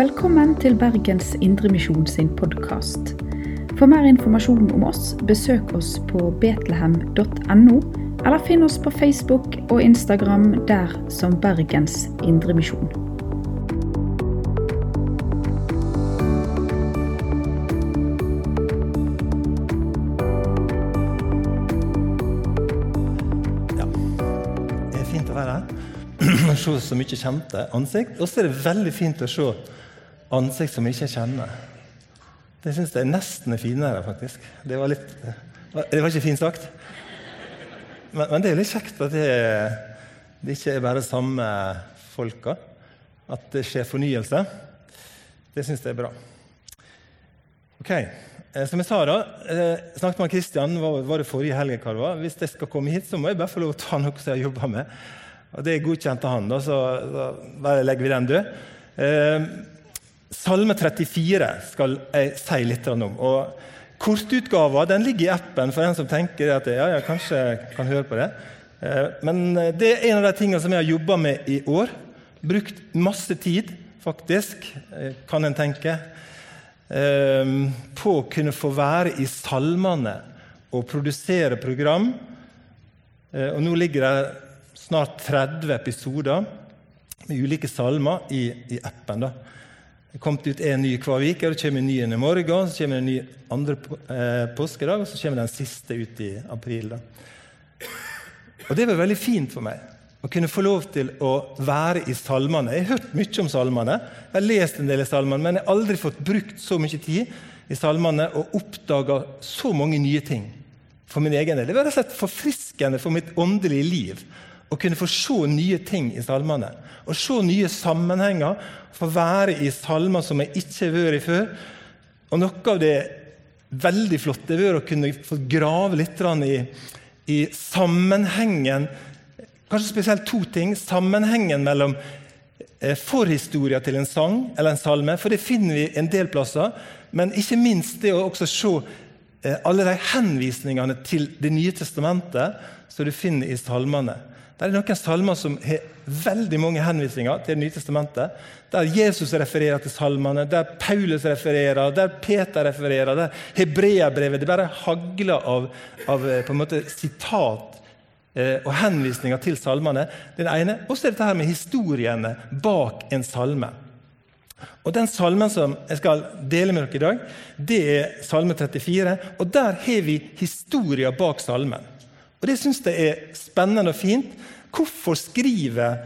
Velkommen til Bergens Indremisjon sin podkast. For mer informasjon om oss, besøk oss på betlehem.no, eller finn oss på Facebook og Instagram der som Bergens Indremisjon. Ja. Det er fint å være her se så mye kjente ansikt. Og så er det veldig fint å se ansikt som jeg ikke kjenner. Det syns jeg nesten er finere, faktisk. Det var, litt, det var ikke fint sagt. Men, men det er litt kjekt at det, det ikke er bare samme folka. At det skjer fornyelse. Det syns jeg er bra. Ok, eh, Som jeg sa, da, eh, snakket med Kristian var, det forrige helg. Hvis jeg skal komme hit, så må jeg bare få lov til å ta noe som jeg jobba med. Og Det er godkjent av han, da, så, så bare legger vi den død. Salme 34 skal jeg si litt om. og Kortutgava ligger i appen for en som tenker at ja, jeg kanskje kan høre på det. Eh, men det er en av de tingene som jeg har jobba med i år. Brukt masse tid, faktisk, eh, kan en tenke, eh, på å kunne få være i salmene og produsere program. Og nå ligger det snart 30 episoder med ulike salmer i, i appen. da. Det er kommet ut en ny hver uke, og det kommer en ny i morgen. Så kommer det en ny andre eh, påskedag, og så kommer den siste ut i april. da. Og Det var veldig fint for meg å kunne få lov til å være i salmene. Jeg har hørt mye om salmene, jeg har lest en del i salmene, men jeg har aldri fått brukt så mye tid i salmene og oppdaga så mange nye ting for min egen del. Det var rett og slett forfriskende for mitt åndelige liv å kunne få se nye ting i salmene. Å se nye sammenhenger, få være i salmer som jeg ikke har vært i før. Og noe av det veldig flotte har vært å kunne få grave litt i, i sammenhengen Kanskje spesielt to ting. Sammenhengen mellom eh, forhistoria til en sang eller en salme, for det finner vi en del plasser. Men ikke minst det å også se eh, alle de henvisningene til Det nye testamentet som du finner i salmene. Det er noen salmer som har veldig mange henvisninger til Det nye testamentet. Der Jesus refererer til salmene, der Paulus refererer, der Peter refererer, der Hebreabrevet Det bare hagler av, av eh, på en måte sitat eh, og henvisninger til salmene. Er ene. Og så er det dette her med historiene bak en salme. Og Den salmen som jeg skal dele med dere i dag, det er salme 34. og Der har vi historier bak salmen. Og Det syns jeg er spennende og fint. Hvorfor skriver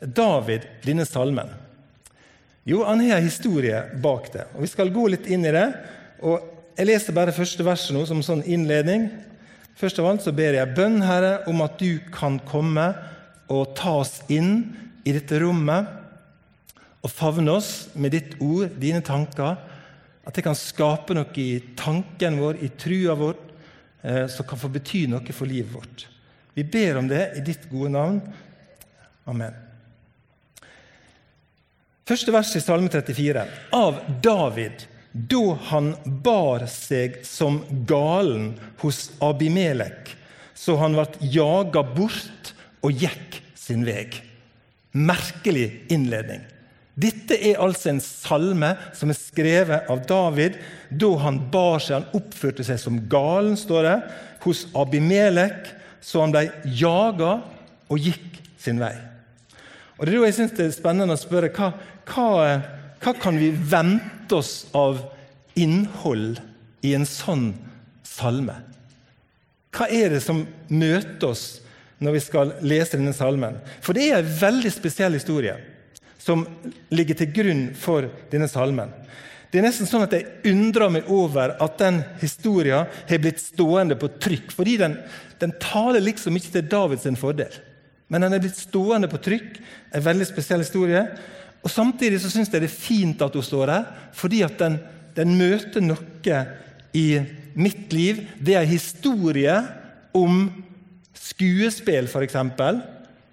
David denne salmen? Jo, han har en historie bak det. og Vi skal gå litt inn i det. og Jeg leser bare første verset nå som sånn innledning. Først av alt så ber jeg bønn, Herre, om at du kan komme og ta oss inn i dette rommet og favne oss med ditt ord, dine tanker. At det kan skape noe i tanken vår, i trua vår, som kan få bety noe for livet vårt. Vi ber om det i ditt gode navn. Amen. Første vers i Salme 34. Av David, da han bar seg som galen hos Abimelek, så han ble jaga bort og gikk sin veg. Merkelig innledning. Dette er altså en salme som er skrevet av David da han bar seg, han oppførte seg som galen, står det, hos Abimelek, så han ble jaga og gikk sin vei. Og Det er da jeg synes det er spennende å spørre hva, hva, hva kan vi vente oss av innhold i en sånn salme? Hva er det som møter oss når vi skal lese denne salmen? For det er en veldig spesiell historie som ligger til grunn for denne salmen. Det er nesten sånn at Jeg undrer meg over at den historien har blitt stående på trykk. Fordi den, den taler liksom ikke til Davids fordel. Men den er blitt stående på trykk. En veldig spesiell historie. Og Samtidig så syns jeg det er fint at hun står her, fordi at den, den møter noe i mitt liv. Det er en historie om skuespill, f.eks.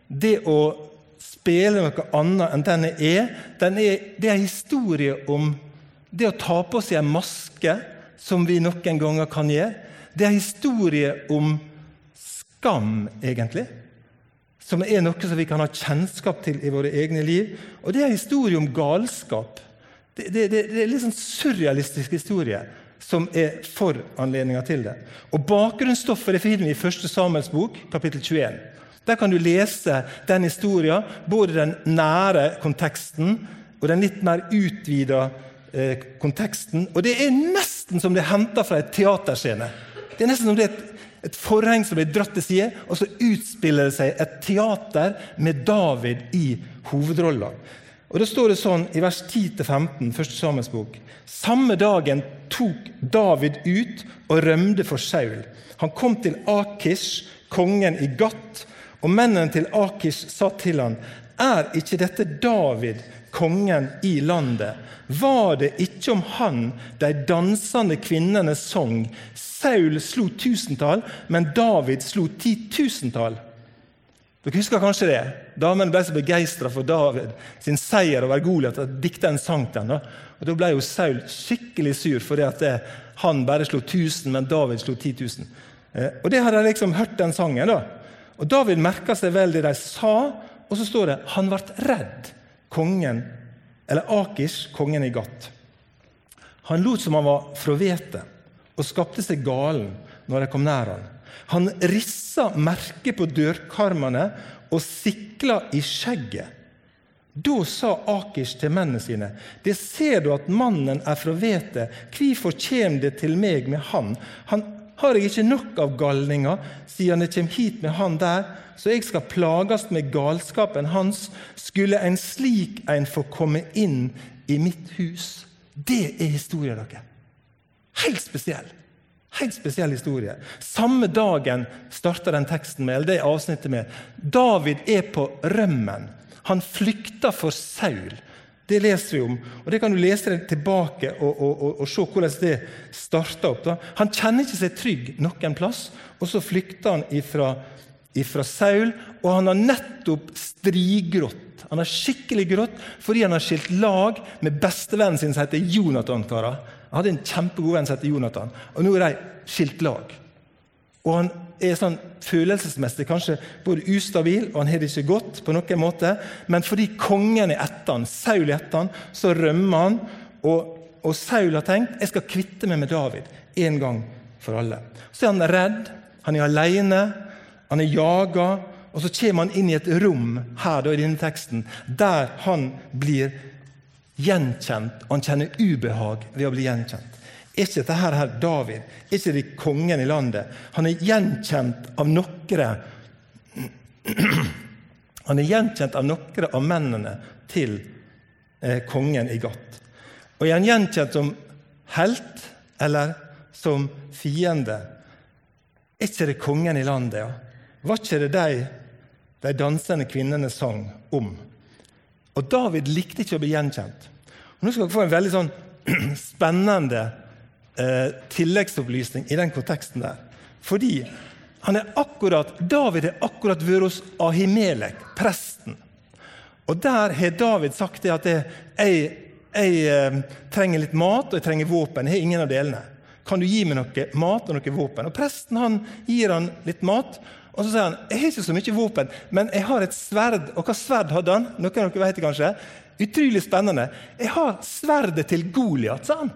Det å spille noe annet enn den er. Den er det er en historie om det å ta på seg en maske, som vi noen ganger kan gjøre. Det er en historie om skam, egentlig. Som er noe som vi kan ha kjennskap til i våre egne liv. Og det er en historie om galskap. Det, det, det, det er litt sånn surrealistisk historie som er foranledninga til det. Og Bakgrunnsstoffet det finner vi i 1. Samuels bok, kapittel 21. Der kan du lese den historien, både den nære konteksten og den litt mer utvida eh, konteksten. Og det er nesten som det er henta fra et teaterscene. Det er nesten som det er et, et forheng som blir dratt til side, og så utspiller det seg et teater med David i hovedrolla. Og Da står det sånn i vers 10-15, første Samuels bok. Samme dagen tok David ut og rømte for Saul. Han kom til Akish, kongen i Gat, og mennene til Akish sa til han, Er ikke dette David, kongen i landet? Var det ikke om han de dansende kvinnene sang? Saul slo tusentall, men David slo titusentall. Dere husker kanskje det? Damene ble så begeistra for David sin seier over Goliat at dikteren en sang ham. Og Da ble jo Saul skikkelig sur fordi at det, han bare slo 1000, men David slo 10 000. Eh, og det hadde jeg liksom hørt den sangen. da. Og David merka seg vel det de sa, og så står det han ble redd, kongen, eller Akish, kongen i Gat. Han lot som han var fra vetet, og skapte seg galen når de kom nær han. Han rissa merket på dørkarmene og sikla i skjegget. Da sa Akish til mennene sine.: Det ser du at mannen er fra vetet. Hvorfor kommer det til meg med han? Han har jeg ikke nok av galninger, siden jeg kommer hit med han der, så jeg skal plages med galskapen hans. Skulle en slik en få komme inn i mitt hus? Det er historien deres. Helt spesiell. Helt spesiell historie. Samme dagen starter den teksten med, eller det avsnittet med David er på rømmen. Han flykter for Saul. Det leser vi om. og Det kan du lese deg tilbake og, og, og, og se hvordan det starta opp. Da. Han kjenner ikke seg trygg noen plass, og så flykter han ifra, ifra Saul. Og han har nettopp strigrått. Han har skikkelig grått fordi han har skilt lag med bestevennen sin som heter Jonathan. Karer. Han hadde en kjempegod venn som heter Jonathan, og nå er de skilt lag. Og Han er sånn følelsesmessig kanskje både ustabil og han har det ikke godt, på noen måte, men fordi kongen er etter han, Saul er etter han, så rømmer han. Og, og Saul har tenkt jeg skal kvitte meg med David en gang for alle. Så er han redd, han er alene, han er jaga. Og så kommer han inn i et rom her da, i denne teksten der han blir gjenkjent, han kjenner ubehag ved å bli gjenkjent. Er ikke dette her, her David? Er ikke det kongen i landet? Han er gjenkjent av noen Han er gjenkjent av noen av mennene til eh, kongen i Gat. Og er han gjenkjent som helt eller som fiende? Er ikke det kongen i landet? Ja? Var ikke det de, de dansende kvinnene sang om? Og David likte ikke å bli gjenkjent. Og nå skal dere få en veldig sånn spennende eh, tilleggsopplysning i den konteksten der. Fordi han er akkurat, David er akkurat vært hos Ahimelek, presten. Og der har David sagt det at jeg, jeg eh, trenger litt mat og jeg trenger våpen. Jeg har ingen av delene. Kan du gi meg noe mat og noe våpen? Og Presten han gir han litt mat, og så sier han jeg har ikke så mye våpen, men jeg har et sverd. Og hva sverd hadde han? Noen av dere vet det kanskje? Utrolig spennende. Jeg har sverdet til Goliat, sa han.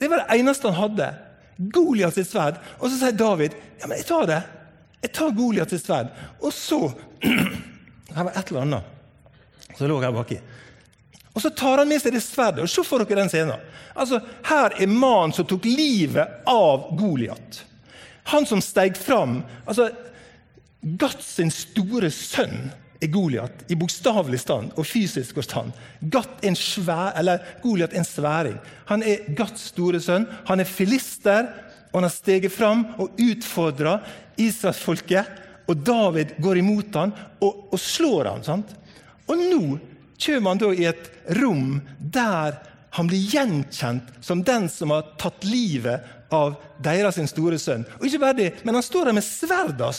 Det var det eneste han hadde. Goliat sitt sverd. Og så sier David ja, men jeg tar det. Jeg tar Goliat sitt sverd. Og så Her var et eller annet som lå her baki. Og så tar han med seg det sverdet. og Se for dere den scenen. Altså, Her er mannen som tok livet av Goliat. Han som steg fram. altså Gats sin store sønn Goliat i bokstavelig stand og fysisk forstand. Gatt en svær, eller Goliat en sværing. Han er Gats store sønn. Han er filister, og han har steget fram og utfordra israelsfolket. Og David går imot han og, og slår han, sant? Og nå kommer han da i et rom der han blir gjenkjent som den som har tatt livet av deres store sønn. Og ikke bare det, men han står der med sverdet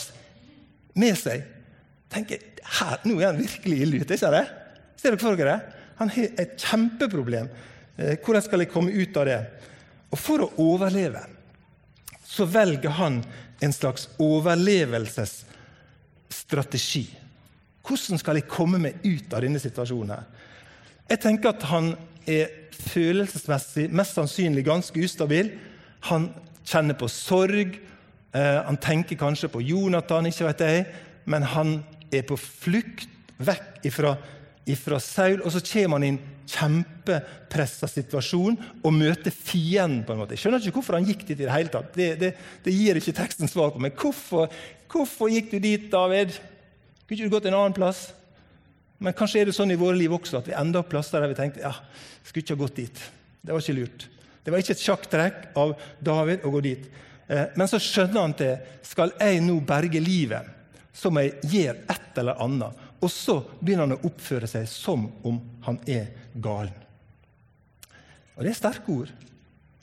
med seg. Tenker, her, Nå er han virkelig ille ute. ikke det? Ser dere for dere? Han har et kjempeproblem. Eh, hvordan skal jeg komme ut av det? Og For å overleve så velger han en slags overlevelsesstrategi. Hvordan skal jeg komme meg ut av denne situasjonen? her? Jeg tenker at han er følelsesmessig mest sannsynlig ganske ustabil. Han kjenner på sorg. Eh, han tenker kanskje på Jonathan, ikke vet jeg, men han er på flukt vekk ifra, ifra Saul. Og så kommer han i en kjempepressa situasjon og møter fienden. på en måte. Jeg skjønner ikke hvorfor han gikk dit. i Det hele tatt. Det, det, det gir ikke teksten svar på. Men hvorfor, hvorfor gikk du dit, David? Kunne ikke du gått en annen plass? Men kanskje er det sånn i våre liv også at vi ender opp plasser der vi tenkte ja, skulle ikke ha gått dit. Det var ikke lurt. Det var ikke et sjakktrekk av David å gå dit. Eh, men så skjønner han til skal jeg nå berge livet, så må jeg gjør et eller annet. Og så begynner han å oppføre seg som om han er galen. Og Det er sterke ord.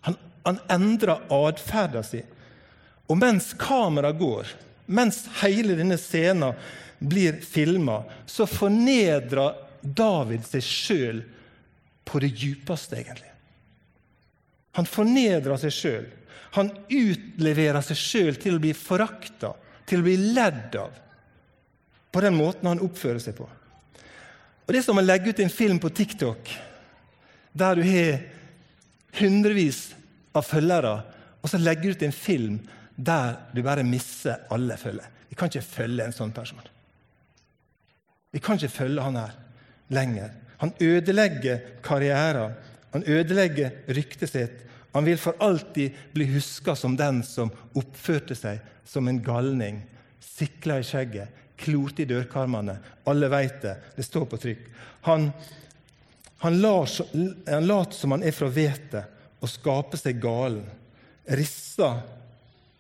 Han, han endrer atferden sin. Og mens kameraet går, mens hele denne scenen blir filma, så fornedrer David seg sjøl på det djupeste, egentlig. Han fornedrer seg sjøl. Han utleverer seg sjøl til å bli forakta, til å bli ledd av, på den måten han oppfører seg på. Og Det er som å legge ut en film på TikTok der du har hundrevis av følgere, og så legger du ut en film der du bare mister alle følgere. Vi kan ikke følge en sånn person. Vi kan ikke følge han her lenger. Han ødelegger karrieren. Han ødelegger ryktet sitt. Han vil for alltid bli huska som den som oppførte seg som en galning. Sikla i skjegget, klorte i dørkarmene. Alle veit det. Det står på trykk. Han, han, han later som han er fra vettet, og skaper seg galen. Rissa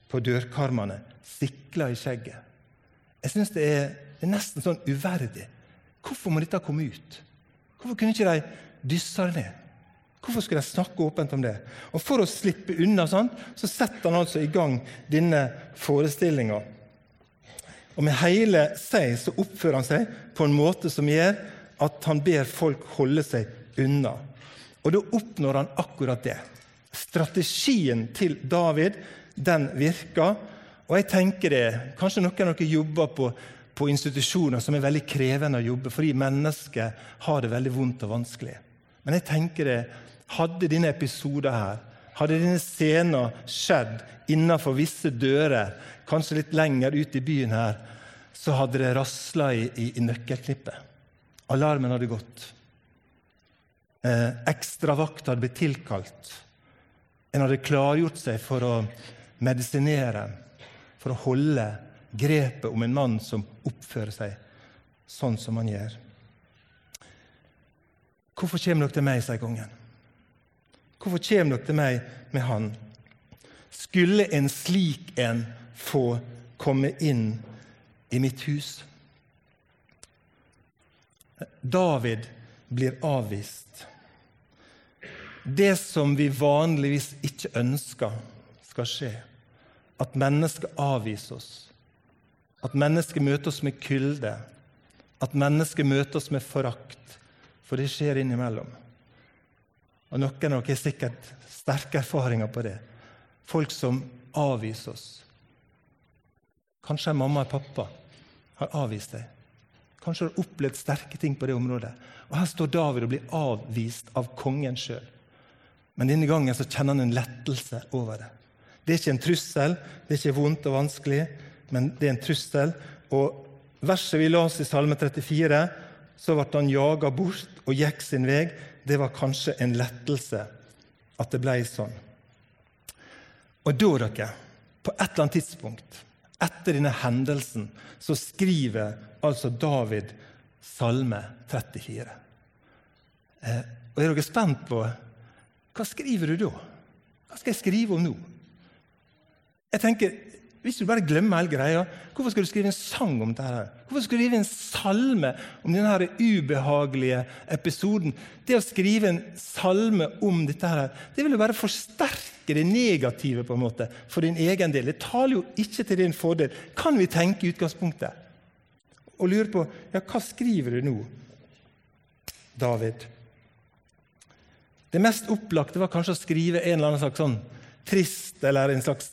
på dørkarmene, sikla i skjegget. Jeg syns det det er nesten sånn uverdig. Hvorfor må dette komme ut? Hvorfor kunne ikke de dysse det ned? Hvorfor skulle de snakke åpent om det? Og For å slippe unna sånn, så setter han altså i gang denne forestillinga. Og med hele seg så oppfører han seg på en måte som gjør at han ber folk holde seg unna. Og da oppnår han akkurat det. Strategien til David den virker. Og jeg tenker det, Kanskje noen av dere jobber på på institusjoner som er veldig krevende å jobbe, fordi mennesker har det veldig vondt og vanskelig. Men jeg tenker det, hadde denne episoden her, hadde denne scenen skjedd innenfor visse dører, kanskje litt lenger ut i byen her, så hadde det rasla i, i, i nøkkelknippet. Alarmen hadde gått. Eh, Ekstravakt hadde blitt tilkalt. En hadde klargjort seg for å medisinere, for å holde grepet om en mann som oppfører seg sånn som han gjør. Hvorfor kommer dere til meg, sier kongen. Hvorfor kommer dere til meg med han? Skulle en slik en få komme inn i mitt hus? David blir avvist. Det som vi vanligvis ikke ønsker skal skje, at mennesker avviser oss, at mennesker møter oss med kulde, at mennesker møter oss med forakt. For det skjer innimellom. Og Noen av dere har sikkert sterke erfaringer på det. Folk som avviser oss. Kanskje mamma og pappa har avvist deg. Kanskje har du opplevd sterke ting på det området. Og Her står David og blir avvist av kongen sjøl. Men denne gangen så kjenner han en lettelse over det. Det er ikke en trussel, det er ikke vondt og vanskelig men det er en trussel. Og verset vi las i Salme 34, så ble han jaga bort og gikk sin vei. Det var kanskje en lettelse at det ble sånn. Og da, dere, på et eller annet tidspunkt etter denne hendelsen, så skriver altså David Salme 34. Eh, og Er dere spent på hva skriver du da? Hva skal jeg skrive om nå? Jeg tenker, hvis du bare glemmer hele greia, hvorfor skal du skrive en sang om dette? Hvorfor skal du skrive en salme om denne ubehagelige episoden? Det å skrive en salme om dette her, det vil jo bare forsterke det negative på en måte, for din egen del. Det taler jo ikke til din fordel, kan vi tenke i utgangspunktet. Og lure på ja, hva skriver du nå, David? Det mest opplagte var kanskje å skrive en eller annen slags sånn trist eller en slags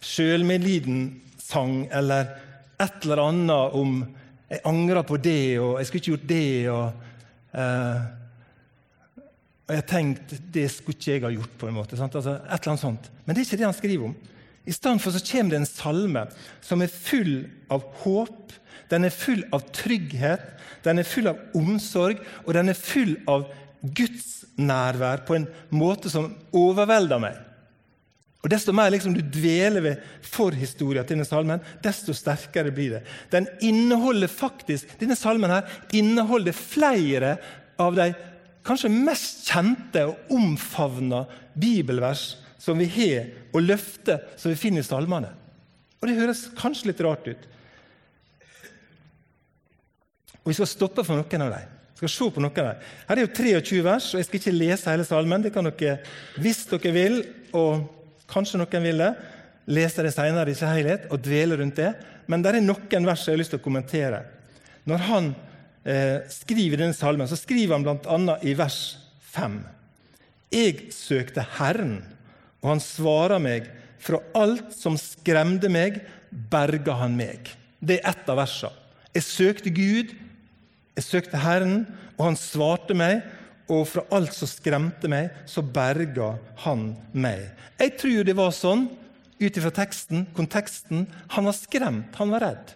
sjølmedlidensang eller et eller annet om 'jeg angrer på det', og 'jeg skulle ikke gjort det', og eh, Og jeg tenkte det skulle ikke jeg ha gjort. på en måte, altså, et eller annet sånt. Men det er ikke det han skriver om. I stedet for så kommer det en salme som er full av håp, den er full av trygghet, den er full av omsorg, og den er full av Guds nærvær på en måte som overvelder meg. Og Desto mer liksom du dveler ved forhistoria til denne salmen, desto sterkere blir det. Den inneholder faktisk, Denne salmen her inneholder flere av de kanskje mest kjente og omfavna bibelvers som vi har, og løfter som vi finner i salmene. Og Det høres kanskje litt rart ut. Og Vi skal stoppe for noen av dem. Vi skal se på noen av dem. Her er jo 23 vers, og jeg skal ikke lese hele salmen. Det kan dere, hvis dere vil, og Kanskje noen vil det. Lese det senere i sin helhet og dvele rundt det. Men det er noen vers jeg har lyst til å kommentere. Når han eh, skriver denne salmen, så skriver han bl.a. i vers 5. Jeg søkte Herren, og han svarer meg. Fra alt som skremte meg, berga han meg. Det er ett av versene. Jeg søkte Gud, jeg søkte Herren, og han svarte meg og fra alt som skremte meg, så berga han meg. Jeg tror det var sånn ut ifra teksten, konteksten. Han var skremt, han var redd.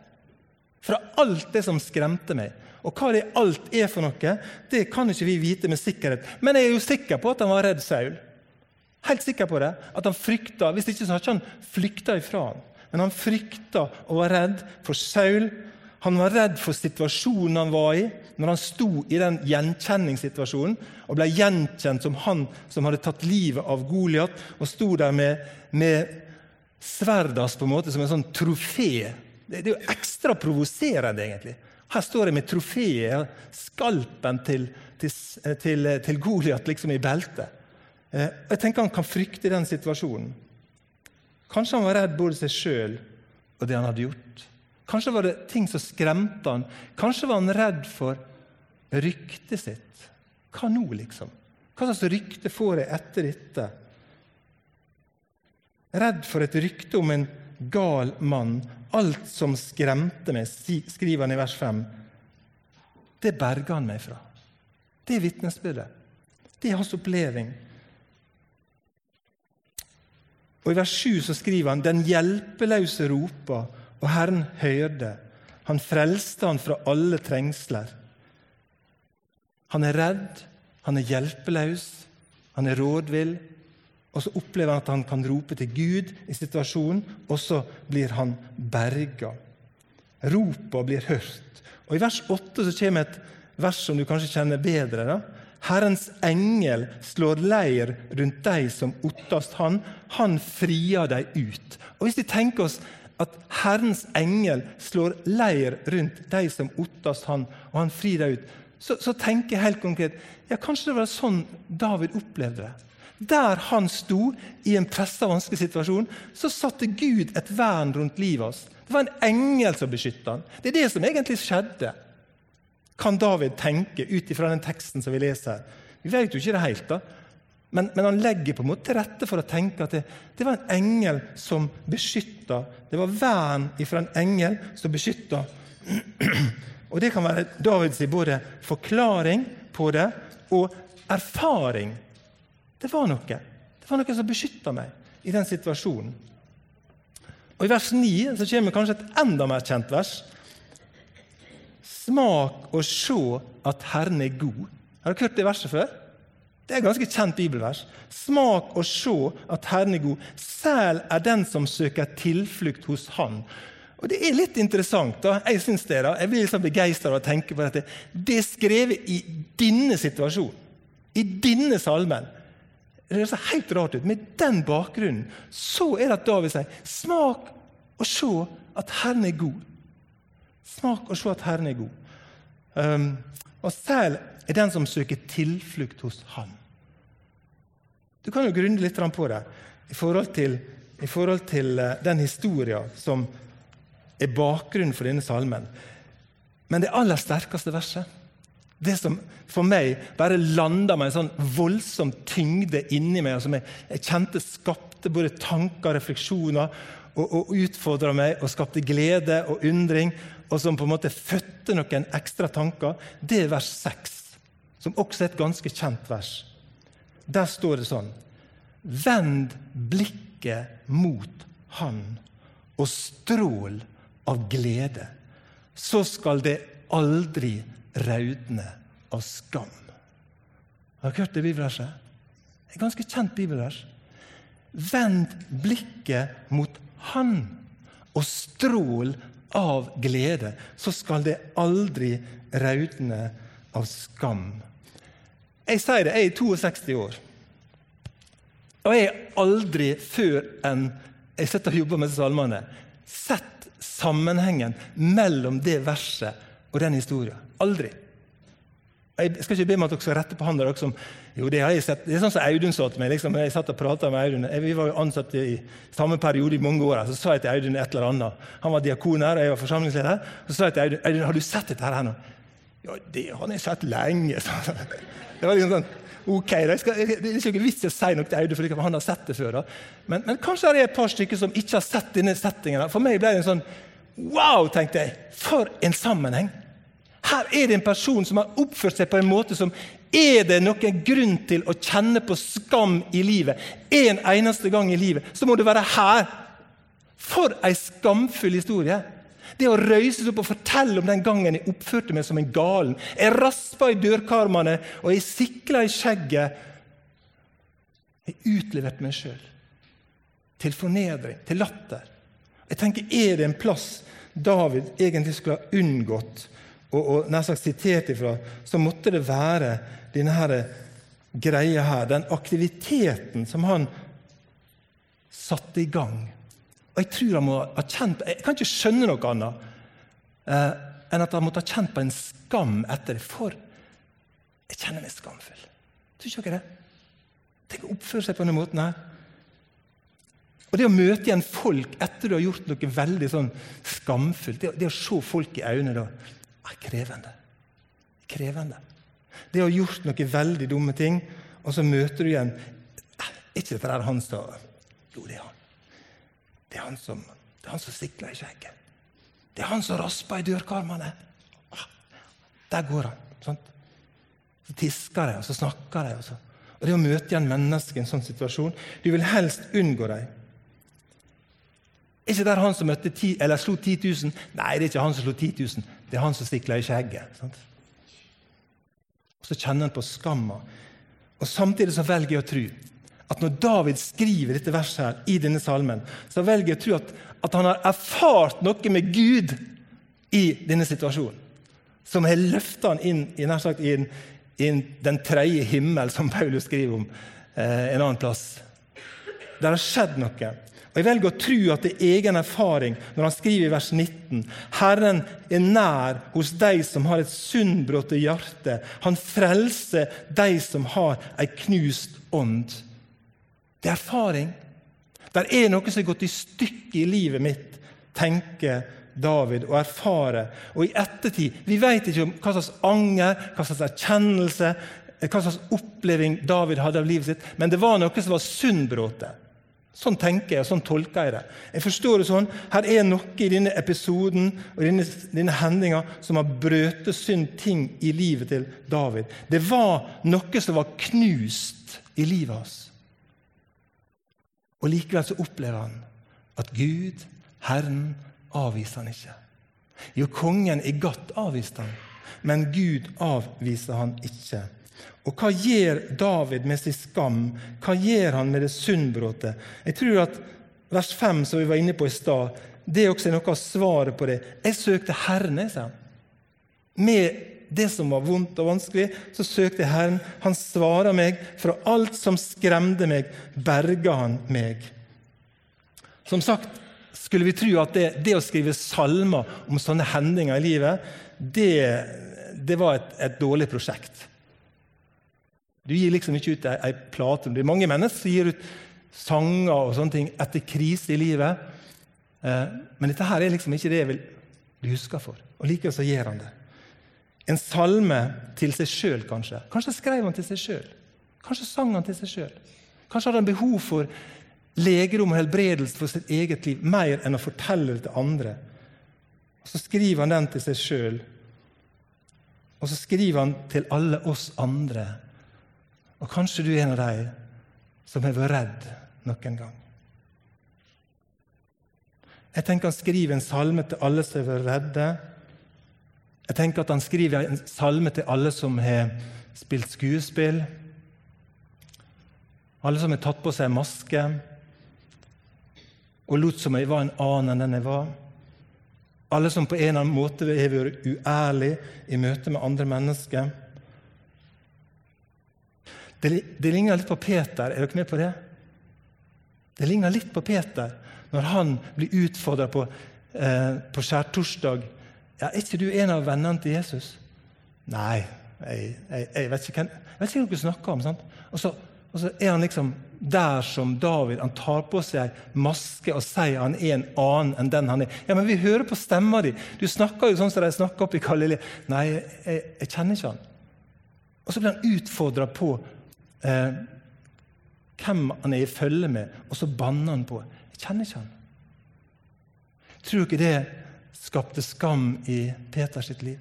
Fra alt det som skremte meg. Og hva det alt er for noe, det kan ikke vi vite med sikkerhet. Men jeg er jo sikker på at han var redd Saul. Helt sikker på det. At han frykta, Hvis ikke så har ikke han flykta ifra ham. Men han frykta og var redd for Saul. Han var redd for situasjonen han var i når han sto i den gjenkjenningssituasjonen og ble gjenkjent som han som hadde tatt livet av Goliat, og sto der med, med sverdas på en måte som en sånn trofé. Det, det er jo ekstra provoserende, egentlig. Her står jeg med trofeet, skalpen til, til, til, til Goliat liksom i beltet. Eh, jeg tenker Han kan frykte den situasjonen. Kanskje han var redd både seg sjøl og det han hadde gjort. Kanskje var det ting som skremte han. Kanskje var han redd for ryktet sitt. Hva nå, liksom? Hva slags rykte får jeg etter dette? Redd for et rykte om en gal mann. Alt som skremte meg, skriver han i vers 5. Det berga han meg fra. Det er vitnesbyrdet. Det er hans oppleving. Og I vers 7 så skriver han den hjelpeløse roper, og Herren hørte. Han frelste han fra alle trengsler. Han er redd, han er hjelpeløs, han er rådvill. Og så opplever han at han kan rope til Gud i situasjonen, og så blir han berga. Ropa blir hørt. Og I vers 8 så kommer et vers som du kanskje kjenner bedre. da. Herrens engel slår leir rundt deg som ottast han. Han frier dem ut. Og Hvis vi tenker oss at Herrens engel slår leir rundt de som ottast han, og han frir dem ut, så, så, tenker jeg helt konkret ja, kanskje det var sånn David opplevde det. Der han sto i en pressa, vanskelig situasjon, så satte Gud et vern rundt livet hans. Det var en engel som beskytta han. Det er det som egentlig skjedde, kan David tenke ut ifra den teksten som vi leser. Vi vet jo ikke det helt, da. Men, men, han legger på en måte til rette for å tenke at det, det var en engel som beskytta. Det var vern ifra en engel som beskytta. Og Det kan være Davids både forklaring på det og erfaring. Det var noe. Det var noe som beskytta meg i den situasjonen. Og I vers 9 så kommer kanskje et enda mer kjent vers. Smak og se at Herren er god. Har dere hørt det verset før? Det er et ganske kjent bibelvers. Smak og se at Herren er god. Sel er den som søker tilflukt hos Han. Og Det er litt interessant. da. Jeg synes det da. Jeg blir liksom begeistra av å tenke på dette. Det er skrevet i denne situasjonen, i denne salmen. Det ser helt rart ut. Med den bakgrunnen så er det at David sier smak og se at Herren er god. Smak og se at Herren er god. Um, og sel er den som søker tilflukt hos ham. Du kan jo grunne litt på det i forhold til, i forhold til eh, den historien som er bakgrunnen for denne salmen. Men det aller sterkeste verset, det som for meg bare landa med en sånn voldsom tyngde inni meg, som jeg, jeg kjente skapte både tanker og refleksjoner, og, og utfordra meg og skapte glede og undring, og som på en måte fødte noen ekstra tanker, det er vers 6, som også er et ganske kjent vers. Der står det sånn Vend blikket mot Han og strål av glede. Så skal det aldri raudne av skam. Har dere hørt det bibelverset? Et ganske kjent bibelvers. Vend blikket mot Han og strål av glede, så skal det aldri raudne av skam. Jeg sier det, jeg er 62 år. Og jeg har aldri før enn jeg sitter og jobber med salmene, sett sammenhengen mellom det verset og den historien. Aldri. Jeg skal ikke be om at dere skal rette på han der som jo, det har jeg sett. Det er sånn som Audun sa til meg. Liksom, jeg satt og prata med Audun. Vi var jo ansatt i samme periode i mange år. Så sa jeg til Audun et eller annet. Han var diakon her, og jeg var forsamlingsleder. Så sa jeg til Audun Audun, har du sett dette her nå. Ja, det har jeg sett lenge. Det var liksom sånn Ok, da, skal, Det er ikke vits i å si noe til Audun, for han har sett det før. Men, men, kanskje det er et par stykker som ikke har sett denne settingen. For meg ble det en sånn Wow, tenkte jeg! For en sammenheng! Her er det en person som har oppført seg på en måte som Er det noen grunn til å kjenne på skam i livet en eneste gang i livet, så må det være her. For ei skamfull historie! Det å røyse seg opp og fortelle om den gangen jeg oppførte meg som en galen. Jeg raspa i dørkarmene, og jeg sikla i skjegget. Jeg utleverte meg sjøl til fornedring, til latter. Jeg tenker, Er det en plass David egentlig skulle ha unngått og, og nær sagt sitert ifra, så måtte det være denne greia her, den aktiviteten som han satte i gang. Og Jeg tror han må ha kjent, jeg kan ikke skjønne noe annet eh, enn at han måtte ha kjent på en skam etter det. For jeg kjenner meg skamfull. Tror ikke dere det? Tenk å oppføre seg på denne måten her. Og Det å møte igjen folk etter du har gjort noe veldig sånn skamfullt, det, det, å se folk i øynene da, er krevende. Krevende. Det å ha gjort noen veldig dumme ting, og så møter du igjen Er ikke dette der han som Jo, det er han. Det er han som, det er han som sikler i skjegget. Det er han som rasper i dørkarmene. Ah, der går han. Sant? Så tisker de, og så snakker de. Og, så. og Det å møte igjen mennesker i en sånn situasjon Du vil helst unngå dem. Er ikke det han som møtte ti, eller slo 10 000? Nei, det er ikke han som slo 10 000. Det er han som stikler i skjegget. Sant? Og Så kjenner han på skamma. Og Samtidig så velger jeg å tro at når David skriver dette verset her i denne salmen, så velger jeg å tro at, at han har erfart noe med Gud i denne situasjonen. Som har løfta han inn i, nær sagt, i, en, den tredje himmel, som Paulus skriver om eh, en annen plass. Det har skjedd noe. Og Jeg velger å tro at det er egen erfaring når han skriver i vers 19.: Herren er nær hos de som har et sunnbrått hjerte. Han frelser de som har ei knust ånd. Det er erfaring. Det er noe som har gått i stykker i livet mitt, tenker David, og erfarer. Og i ettertid Vi vet ikke om hva slags anger, hva slags erkjennelse, hva slags oppleving David hadde av livet sitt, men det var noe som var syndbråte. Sånn tenker jeg, og sånn tolker jeg det. Jeg forstår det sånn, Her er noe i denne episoden og denne, denne hendinga som har brøtet synd ting i livet til David. Det var noe som var knust i livet hans. Og Likevel så opplever han at Gud, Herren, avviser han ikke. Jo, kongen i Gat avviste han, men Gud avviser han ikke. Og hva gjør David med sin skam? Hva gjør han med det sunnbråte? Jeg tror at vers 5, som vi var inne på i stad, det er også noe av svaret på det. Jeg søkte Herren, jeg, sa han. Med det som var vondt og vanskelig, så søkte jeg Herren. Han svarer meg. Fra alt som skremte meg, berga han meg. Som sagt skulle vi tro at det, det å skrive salmer om sånne hendinger i livet, det, det var et, et dårlig prosjekt. Du gir liksom ikke ut ei, ei plate. Det er mange mennesker som gir ut sanger og sånne ting etter krise i livet. Eh, men dette her er liksom ikke det jeg vil bli huska for. Og likevel så gjør han det. En salme til seg sjøl, kanskje. Kanskje skrev han til seg sjøl. Kanskje sang han til seg sjøl. Kanskje hadde han behov for legerom og helbredelse for sitt eget liv mer enn å fortelle det til andre. Og Så skriver han den til seg sjøl. Og så skriver han til alle oss andre Og kanskje du er en av de som har vært redd noen gang. Jeg tenker Han skriver en salme til alle som har vært redde. Jeg tenker at Han skriver en salme til alle som har spilt skuespill. Alle som har tatt på seg maske og lot som jeg var en annen enn den jeg var. Alle som på en eller annen måte har vært uærlig i møte med andre mennesker. Det, det ligner litt på Peter. Er dere med på det? Det ligner litt på Peter når han blir utfordra på, eh, på skjærtorsdag. Ja, 'Er ikke du en av vennene til Jesus?' Nei, jeg, jeg, jeg vet ikke hva dere snakker om. sant? Og så, og så, er han liksom der som David. Han tar på seg maske og sier han er en annen enn den han er. Ja, Men vi hører på stemma di! Du snakker jo sånn som de snakker oppe i Galilea. Nei, jeg, jeg, kjenner ikke han. Og så blir han utfordra på eh, hvem han er i følge med, og så banner han på Jeg kjenner ikke han. Tror ikke det skapte skam i Peters sitt liv?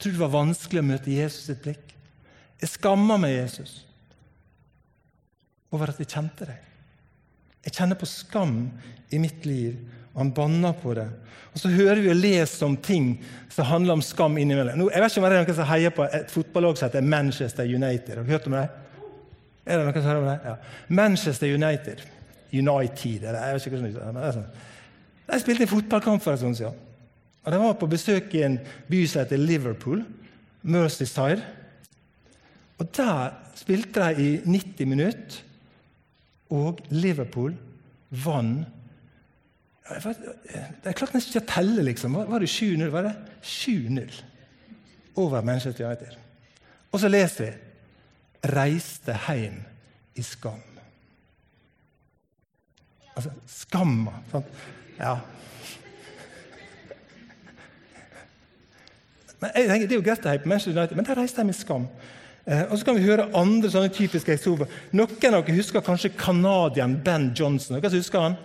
Tror det var vanskelig å møte Jesus sitt blikk? Jeg skammer meg, Jesus, over at jeg kjente deg. Jeg kjenner på skam i mitt liv, og han banner på det. Og Så hører vi og leser om ting som handler om skam innimellom. Nå, jeg vet ikke om det er noen som heier på et fotballag som heter Manchester United. Har du hørt om det? Er det noen som hører om det? Ja. Manchester United. United eller jeg vet ikke hva det er Jeg De spilte en fotballkamp for en stund siden. Og De var på besøk i en by som heter Liverpool, Mercyside. Og Der spilte de i 90 minutter, og Liverpool vant Jeg klarte nesten ikke å telle, liksom. Var det 7-0? Var det 7-0 over Manchester United? Og så leser vi 'reiste hjem i skam'. Altså, skamma. Sant? Ja. Men jeg tenker, Det er jo greit å heie på Manchester United, men der reiste de med skam. Eh, og så kan vi høre andre sånne typiske historier. Noen av dere husker kanskje canadieren Ben Johnson. Noen husker han?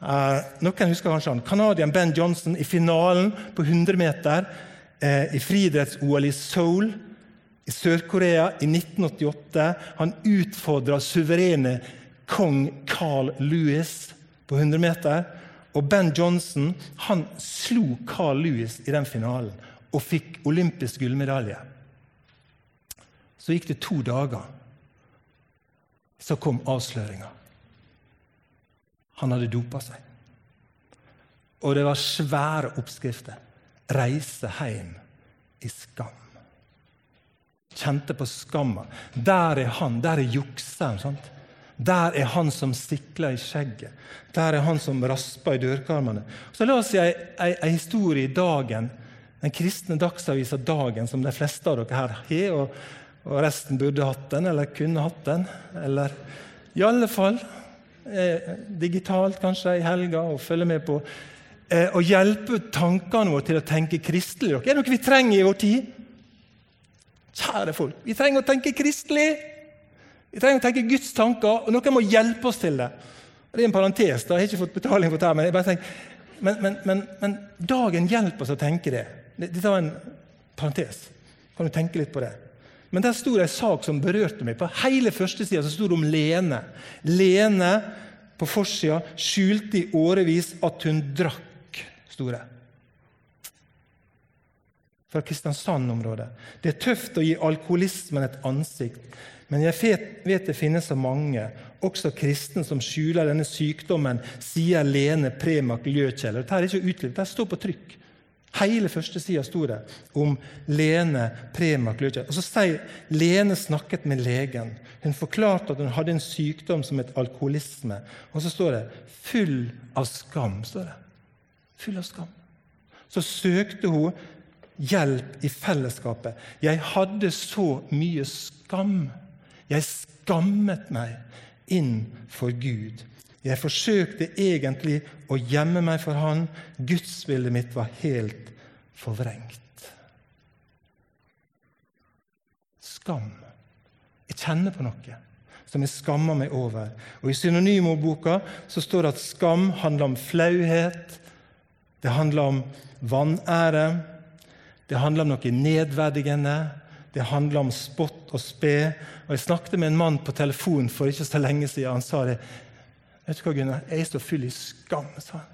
Eh, noen husker kanskje han. Canadieren Ben Johnson i finalen på 100 meter eh, i friidretts-OL i Seoul i Sør-Korea i 1988. Han utfordra suverene kong Carl Lewis på 100 meter. Og Ben Johnson han slo Carl Lewis i den finalen og fikk olympisk gullmedalje. Så gikk det to dager. Så kom avsløringa. Han hadde dopa seg. Og det var svære oppskrifter. 'Reise hjem i skam'. Kjente på skamma. Der er han. Der er jukseren. sant? Der er han som sikler i skjegget. Der er han som rasper i dørkarmene. Så La oss si en historie i Dagen, den kristne dagsavisa Dagen, som de fleste av dere her har, og, og, resten burde hatt den, eller kunne hatt den. Eller i alle fall eh, digitalt, kanskje, i helga, og følge med på. Eh, og hjelpe tankene våre til å tenke kristelig. Er det noe vi trenger i vår tid? Kjære folk, vi trenger å tenke kristelig! Vi trenger å tenke Guds tanker, og noen må hjelpe oss til det. Det er en parentes. da, Jeg har ikke fått betaling for det, men, jeg bare tenker, men, men, men, men dagen hjelper oss å tenke det. Dette var en parentes. Kan du tenke litt på det? Men der sto det en sak som berørte meg. På hele førstesida sto det om Lene. Lene på forsida skjulte i årevis at hun drakk, sto det. Fra Kristiansand-området. Det er tøft å gi alkoholismen et ansikt. Men jeg vet det finnes så mange, også kristne, som skjuler denne sykdommen, sier Lene Premak Ljøkjeller. Dette er ikke utlevert, det står på trykk. Hele første sida sto det om Lene Premak Ljøkjell. Og så sier Lene snakket med legen. Hun forklarte at hun hadde en sykdom som het alkoholisme. Og så står det 'full av skam'. står det. Full av skam. Så søkte hun hjelp i fellesskapet. Jeg hadde så mye skam. Jeg skammet meg inn for Gud. Jeg forsøkte egentlig å gjemme meg for Han. Gudsbildet mitt var helt forvrengt. Skam. Jeg kjenner på noe som jeg skammer meg over. Og I synonymordboka så står det at skam handler om flauhet, det handler om vanære, det handler om noe nedverdigende, Det handler om spott og spe. Og Jeg snakket med en mann på telefon for ikke så lenge siden. Han sa det. Vet du hva, Gunnar? Jeg er så full i skam, sa han.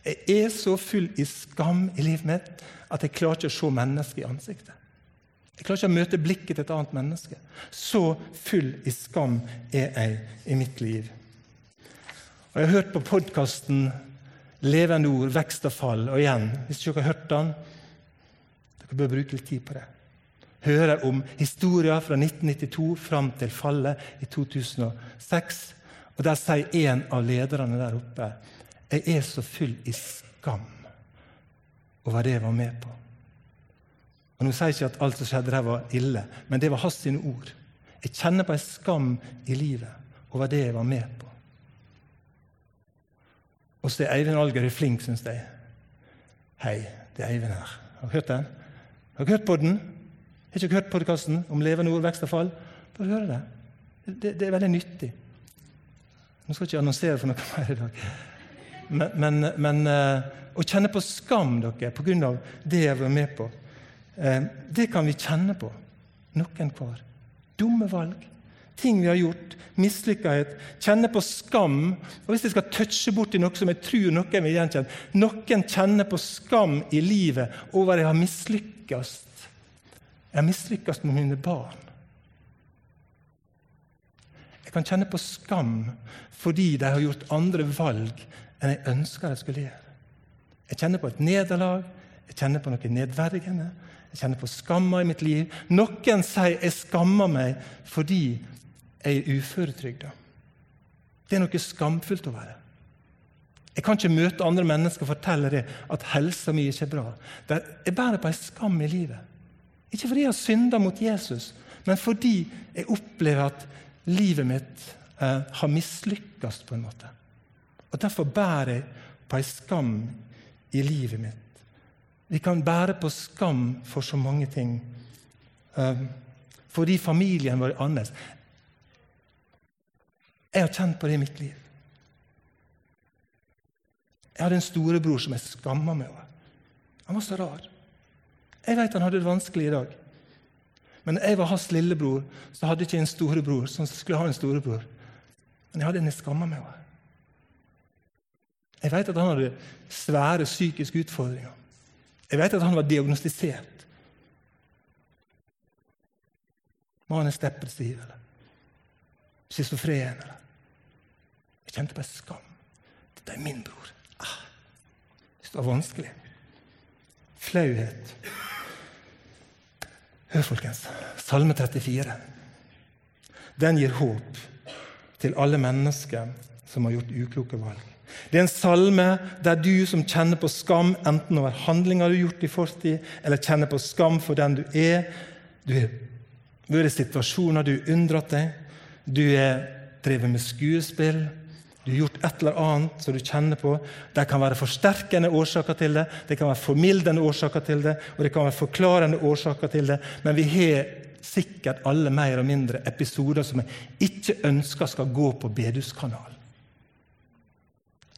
Jeg er så full i skam i livet mitt at jeg klarer ikke å se mennesket i ansiktet. Jeg klarer ikke å møte blikket til et annet menneske. Så full i skam er jeg i mitt liv. Og Jeg har hørt på podkasten 'Levende ord vekst og fall'. Og igjen, hvis dere har hørt den, dere bør bruke litt tid på det. Hører om historier fra 1992 fram til fallet i 2006. Og Der sier en av lederne der oppe jeg er så full i skam over det jeg var med på. Og Nå sier jeg ikke at alt som skjedde der, var ille, men det var hans sine ord. Jeg kjenner på en skam i livet over det jeg var med på. Og så er Eivind Alger flink, syns jeg. Hei, det er Eivind her. Har dere hørt den? Har dere hørt på den? Har ikke hørt podkasten om levende ord, vekst og fall? Bare hør det. det. Det er veldig nyttig. Nå skal jeg ikke annonsere for noe mer i dag. Men, men, men uh, å kjenne på skam dere, av det jeg var med på, uh, det kan vi kjenne på, noen hver. Dumme valg, ting vi har gjort, Mislykkethet. kjenne på skam. Og Hvis jeg skal touche borti noe som jeg tror noen vil gjenkjenne Noen kjenner på skam i livet over at jeg har mislykkes. Jeg har mislykkes med mine barn. Jeg kan kjenne på skam fordi de har gjort andre valg enn jeg ønska de skulle gjøre. Jeg kjenner på et nederlag, jeg kjenner på noe nedverdigende. Jeg kjenner på skamma i mitt liv. Noen sier jeg skammer meg fordi jeg er uføretrygda. Det er noe skamfullt over det. Jeg kan ikke møte andre mennesker og fortelle det at helsa mi ikke er bra. Jeg bærer på en skam i livet. Ikke fordi jeg har synda mot Jesus, men fordi jeg opplever at livet mitt eh, har mislykkes på en måte. Og Derfor bærer jeg på en skam i livet mitt. Vi kan bære på skam for så mange ting. Eh, fordi familien vår er annerledes. Jeg har kjent på det i mitt liv. Jeg hadde en storebror som jeg skamma meg over. Han var så rar. Jeg vet han hadde det vanskelig i dag. Men jeg var hans lillebror, så hadde jeg ikke en storebror som skulle ha en storebror. Men jeg hadde en jeg skamma meg over. Jeg vet at han hadde svære psykiske utfordringer. Jeg vet at han var diagnostisert. Manisk depressiv eller schizofren. Eller. Jeg kjente en skam. Dette er min bror. Ah, det var vanskelig. Flauhet. Hør, folkens. Salme 34. Den gir håp til alle mennesker som har gjort ukloke valg. Det er en salme der du som kjenner på skam, enten over handlinger du har gjort i fortid, eller kjenner på skam for den du er Du har vært i situasjoner du har unndratt deg. Du har drevet med skuespill. Du har gjort et eller annet som du kjenner på. Det kan være forsterkende årsaker til det, det kan være formildende årsaker til det, og det kan være forklarende årsaker til det. Men vi har sikkert alle mer og mindre episoder som jeg ikke ønsker skal gå på beduskanalen.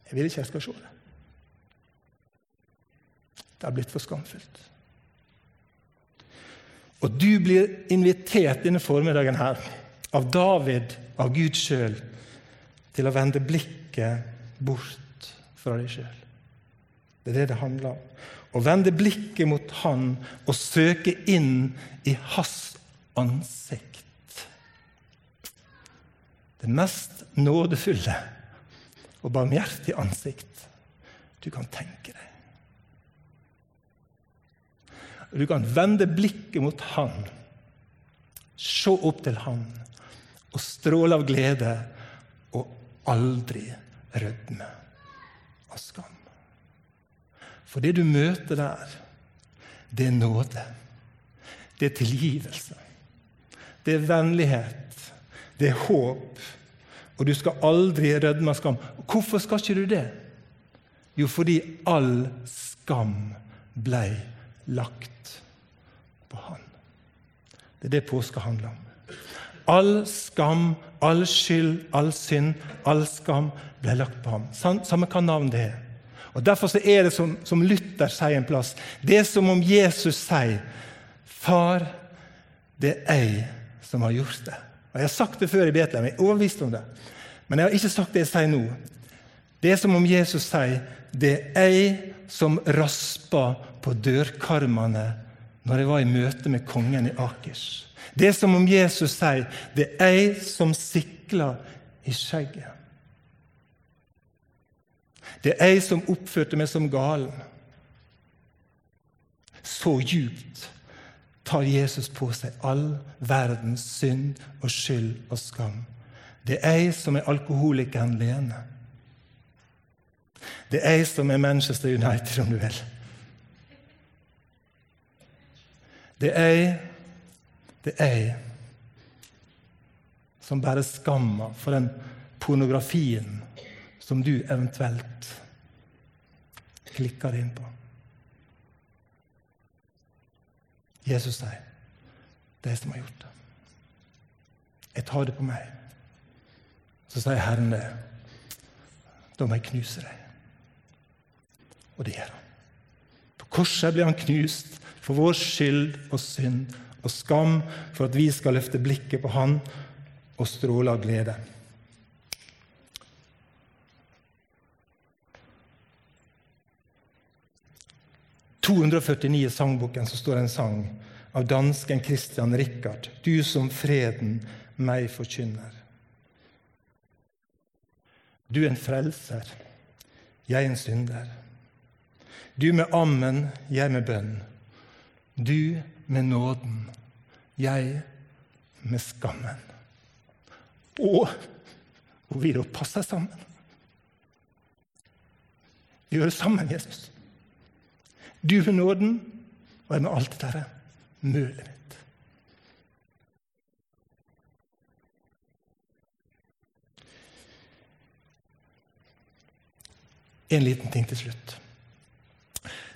Jeg vil ikke jeg skal se det. Det har blitt for skamfullt. Og du blir invitert denne formiddagen her av David, av Gud sjøl, til å vende blikket bort fra deg sjøl. Det er det det handler om. Å vende blikket mot Han og søke inn i Hans ansikt. Det mest nådefulle og barmhjertige ansikt du kan tenke deg. Du kan vende blikket mot Han, se opp til Han og stråle av glede aldri rødme av skam. For det du møter der, det er nåde. Det er tilgivelse. Det er vennlighet. Det er håp. Og du skal aldri rødme av skam. Hvorfor skal ikke du det? Jo, fordi all skam ble lagt på Han. Det er det påske handler om. All skam, all skyld, all synd, all skam ble lagt på ham. Samme hva navn det er. Og Derfor er det som, som Luther sier en plass, det er som om Jesus sier Far, det er jeg som har gjort det. Og Jeg har sagt det før i Betlehem, jeg er overbevist om det. Men jeg har ikke sagt det jeg sier nå. Det er som om Jesus sier det er jeg som rasper på dørkarmene når jeg var i møte med kongen i Akers. Det er som om Jesus sier det er jeg som sikler i skjegget. Det er jeg som oppførte meg som galen. Så djupt tar Jesus på seg all verdens synd og skyld og skam. Det er jeg som er alkoholikeren Lene. Det er jeg som er Manchester United, om du vil. Det er jeg, det er jeg som bærer skamma for den pornografien som du eventuelt klikker inn på. Jesus sier, 'Det er som har gjort det.' Jeg tar det på meg. Så sier Herren det. Da må jeg knuse deg. Og det gjør han. På korset blir han knust for vår skyld og synd og skam, for at vi skal løfte blikket på han og stråle av glede. I 249 i sangboken så står det en sang av dansken Christian Richard, 'Du som freden meg forkynner'. Du er en frelser, jeg en synder. Du med ammen, jeg med bønn. Du med nåden, jeg med skammen. Og hvor vi da passer sammen. Vi gjør det sammen, Jesus. Du med nåden, og jeg med alt dette mølet mitt. En liten ting til slutt.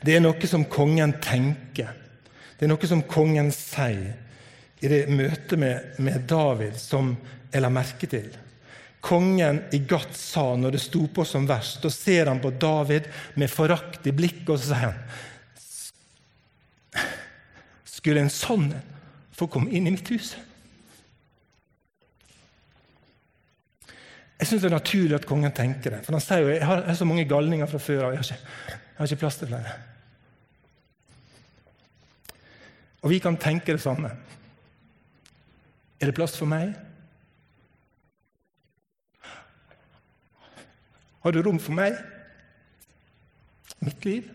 Det er noe som kongen tenker. Det er noe som kongen sier i det møtet med, med David, som jeg la merke til. Kongen i Gat sa når det sto på som verst, da ser han på David med forakt i blikket, og så sier han Skulle en sånn få komme inn i mitt hus? Jeg syns det er naturlig at kongen tenker det. For han sier jo jeg har, jeg har så mange galninger fra før av. Jeg, jeg, har ikke plass til flere. Og vi kan tenke det samme. Er det plass for meg? Har du rom for meg? Mitt liv?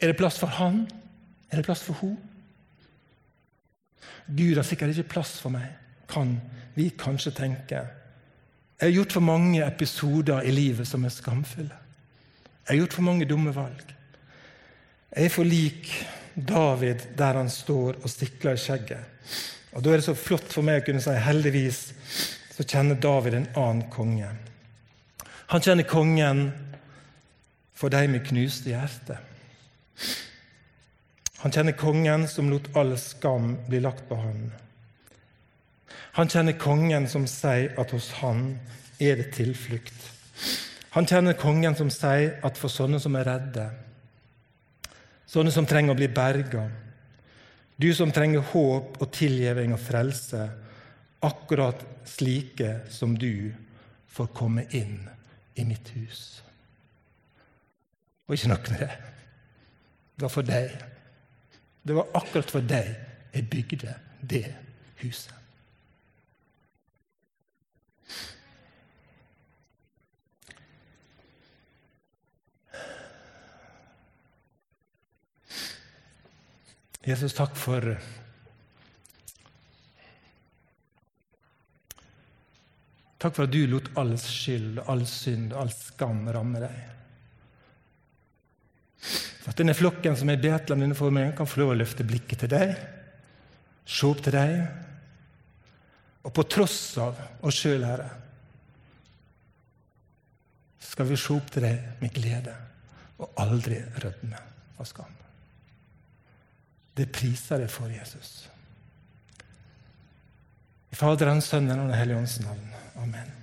Er det plass for han? Er det plass for hun? Gud har sikkert ikke plass for meg, kan vi kanskje tenke. Jeg har gjort for mange episoder i livet som er skamfulle. Jeg har gjort for mange dumme valg. Jeg er for lik David der han står og stikler i skjegget. Og Da er det så flott for meg å kunne si heldigvis så kjenner David en annen konge. Han kjenner kongen for de med knuste hjerte. Han kjenner kongen som lot all skam bli lagt på ham. Han kjenner kongen som sier at hos han er det tilflukt. Han kjenner kongen som sier at for sånne som er redde, sånne som trenger å bli berga, du som trenger håp og tilgivning og frelse, akkurat slike som du får komme inn i mitt hus. Og ikke nok med det. Det var for deg. Det var akkurat for deg jeg bygde det huset. Jesus, takk for Takk for at du lot all skyld, all synd, all skam ramme deg. For at denne flokken som er i Betlehem, denne meg, kan få lov å løfte blikket til deg, se opp til deg, og på tross av oss sjøl, Herre, skal vi se opp til deg med glede og aldri rødme av skam. Det priser jeg for Jesus. I Faderens, Sønnen og Den hellige ånds navn. Amen.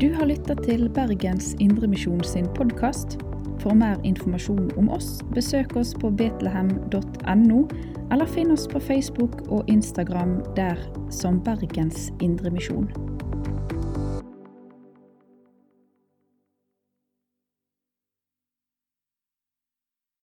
Du har lytta til Bergens Indremisjon sin podkast. For mer informasjon om oss, besøk oss på betlehem.no, eller finn oss på Facebook og Instagram der som Bergens Indremisjon.